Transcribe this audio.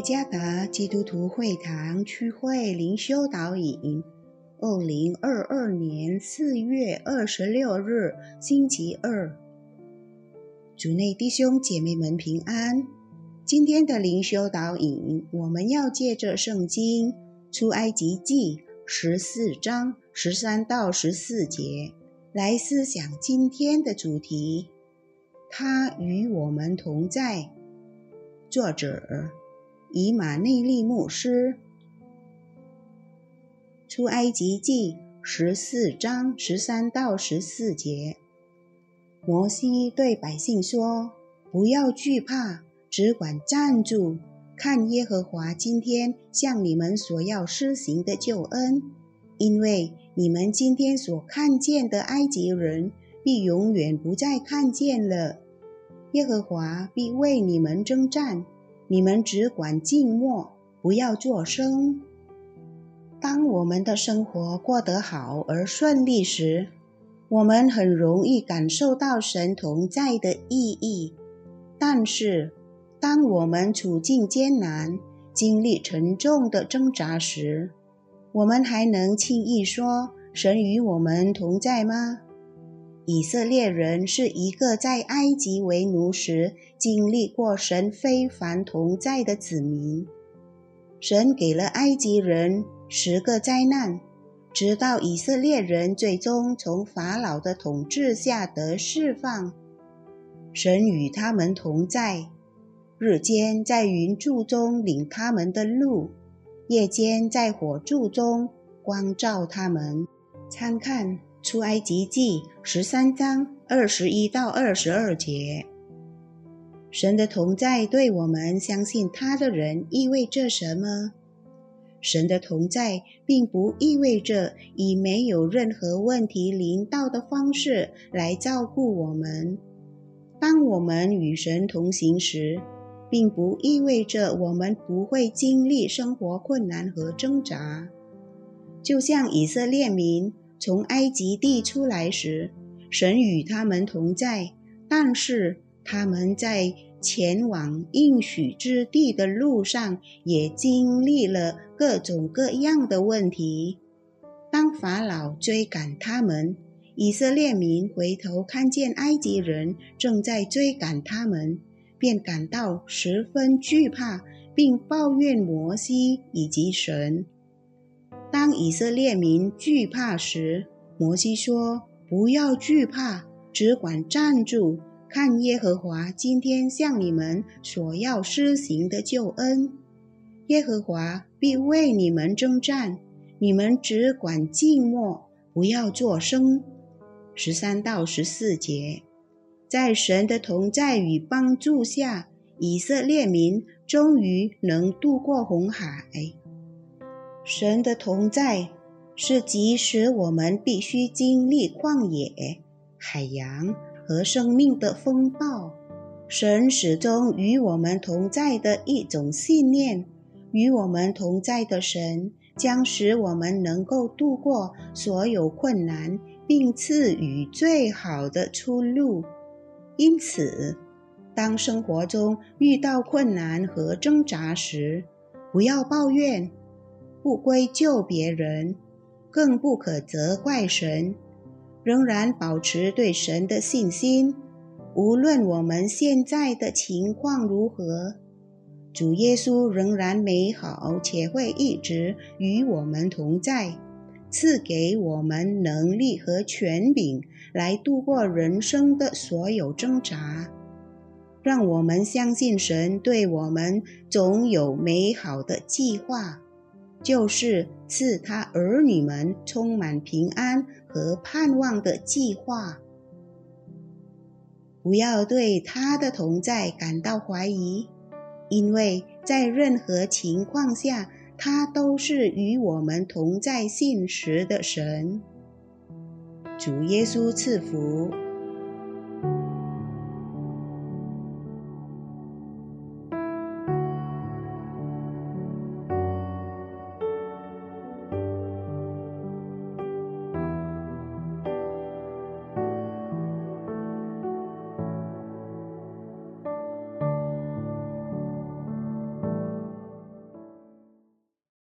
耶加达基督徒会堂区会灵修导引，二零二二年四月二十六日星期二，主内弟兄姐妹们平安。今天的灵修导引，我们要借着圣经出埃及记十四章十三到十四节来思想今天的主题。他与我们同在。作者。以马内利牧师，出埃及记十四章十三到十四节，摩西对百姓说：“不要惧怕，只管站住，看耶和华今天向你们所要施行的救恩，因为你们今天所看见的埃及人，必永远不再看见了。耶和华必为你们征战。”你们只管静默，不要作声。当我们的生活过得好而顺利时，我们很容易感受到神同在的意义。但是，当我们处境艰难、经历沉重的挣扎时，我们还能轻易说神与我们同在吗？以色列人是一个在埃及为奴时经历过神非凡同在的子民。神给了埃及人十个灾难，直到以色列人最终从法老的统治下得释放。神与他们同在，日间在云柱中领他们的路，夜间在火柱中光照他们。参看。出埃及记十三章二十一到二十二节，神的同在对我们相信他的人意味着什么？神的同在并不意味着以没有任何问题临到的方式来照顾我们。当我们与神同行时，并不意味着我们不会经历生活困难和挣扎，就像以色列民。从埃及地出来时，神与他们同在；但是他们在前往应许之地的路上，也经历了各种各样的问题。当法老追赶他们，以色列民回头看见埃及人正在追赶他们，便感到十分惧怕，并抱怨摩西以及神。以色列民惧怕时，摩西说：“不要惧怕，只管站住，看耶和华今天向你们所要施行的救恩。耶和华必为你们征战，你们只管静默，不要作声。”十三到十四节，在神的同在与帮助下，以色列民终于能渡过红海。神的同在是即使我们必须经历旷野、海洋和生命的风暴，神始终与我们同在的一种信念。与我们同在的神将使我们能够度过所有困难，并赐予最好的出路。因此，当生活中遇到困难和挣扎时，不要抱怨。不归咎别人，更不可责怪神，仍然保持对神的信心。无论我们现在的情况如何，主耶稣仍然美好，且会一直与我们同在，赐给我们能力和权柄来度过人生的所有挣扎。让我们相信神对我们总有美好的计划。就是赐他儿女们充满平安和盼望的计划。不要对他的同在感到怀疑，因为在任何情况下，他都是与我们同在信实的神。主耶稣赐福。